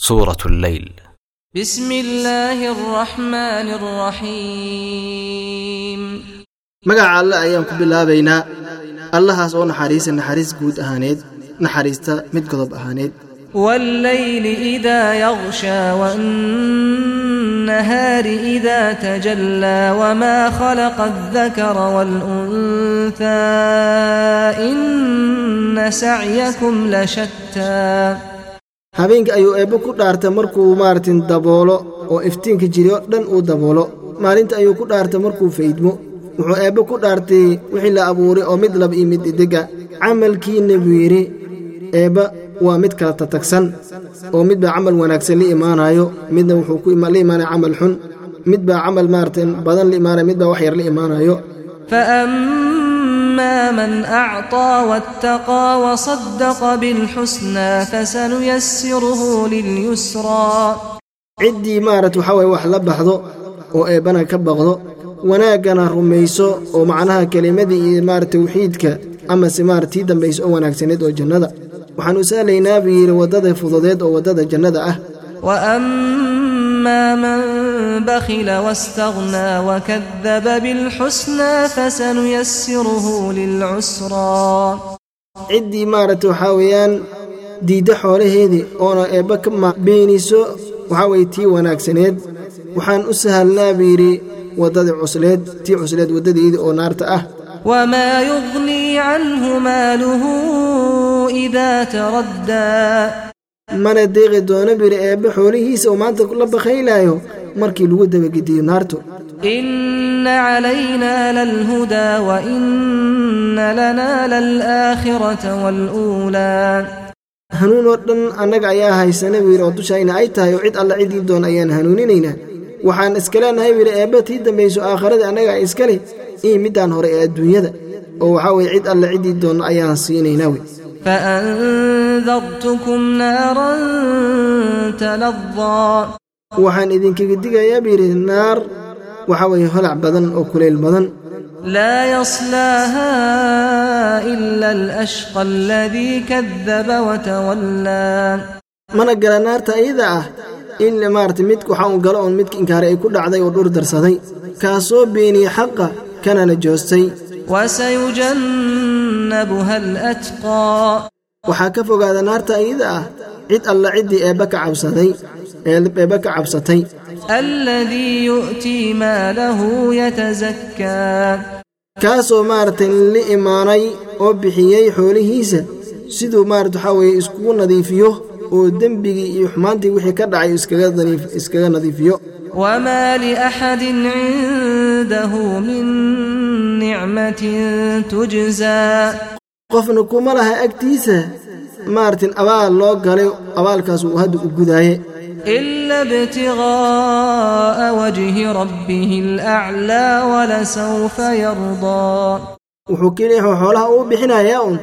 سورة الليل بسم الله الرحمن الرحيم مقع الله أيام كبلا بينا الله هاس نحريس نحريس قود أهانيد نحريستا مد قضب أهانيد والليل إذا يغشى والنهار إذا تجلى وما خلق الذكر والأنثى إن سعيكم لشتى habeenkii ayuu eebbe ku dhaartay markuu maartin daboolo oo iftiinka jiri oo dhan uu daboolo. Maalinta ayuu ku dhaartay markuu faydmo wuxuu eebbe ku dhaartay wixii la abuuray oo mid lab iyo mid idega camalkiinna buu yidhi eebba waa mid kala tatagsan oo mid baa camal wanaagsan la imaanayo midna wuxuu la imaanaya camal xun. Mid baa camal maaratan badan la imaanaya mid baa wax yar la imaanayo فأما من أعطى واتقى وصدق بالحسنى فسنيسره لليسرى ciddii maarata waxaa waye wax la baxdo oo eebbana ka baqdo wanaaggana rumayso oo macnaha kelimadii iyo maarata tawxiidka amase maarata tii dambaysa oo wanaagsaneed oo jannada waxaan u sahlaynaa buu yidhi waddada fududeed oo waddada jannada ah وأما من بخل واستغنى وكذب بالحسنى فسنيسره للعسرى ciddii maarata waxaa weeyaan diidda xoolaheedii oona eebba ka ma beeniso waxaa weye tii wanaagsaneed waxaan u sahalnaa buu yidhi waddadii cusleed tii cusleed waddadeedii oo naarta ah وما يغني عنه ماله إذا تردى mana deeqi doono biri eebbe xoolihiisa uu maanta la bakaylayo markii lagu dabagediyo naarto ina calaynaa lalhudaa wa lanaa lalaakhirata waluulaa hanuun oo dhan annaga ayaa haysana wiiri oo dushayna ay tahay oo cid alla cidii doon ayaan hanuuninaynaa waxaan iska leenahay wiiri eebbe tii dambayso aakharada annagaa iskale io middaan hore ee adduunyada. Oo waxaa weye cid alla cidii doon ayaan siinaynaa wey faandartukum naaran talada waxaan idinkaga digayaa buu yidhi naar waxa weeye holac badan oo kulayl badan laa yaslaahaa ila alashqa aladii kadaba watawallaa mana gala naarta iyada ah ila maarata mid waxaa uu galo oon midka inkaaray ay ku dhacday oo dhur darsaday kaasoo beeniyey xaqa kanana joostay وسيجنبها الأتقى waxaa ka fogaada naarta iyada ah cid alla ciddii eebba ka cabsaday eebba ka cabsatay الذي يؤتي ماله يتزكى kaasoo maaragtay la imaanay oo bixiyey xoolihiisa siduu maarata waxaa weeye iskugu nadiifiyo oo dembigii iyo xumaantii wixii ka dhacay iskaga nadiif- iskaga nadiifiyo وما لأحد عنده من نعمة تجزى qofna kuma laha agtiisa maartin abaal loo galay abaalkaas uu hadda u gudaaye إلا ابتغاء وجه ربه الأعلى ولسوف يرضى wuxuu keliya xoolaha uu bixinayaa un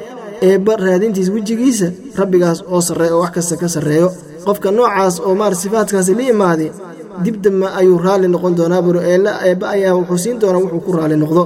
eebba raadintiis wejigiisa rabbigaas oo sarreeya oo wax kasta ka sarreeyo qofka noocaas oo maar sifaadkaasi la imaaday dib dambe ayuu raalli noqon doonaa buro eella eebba ayaa wuxuu siin doonaa wuxuu ku raalli noqdo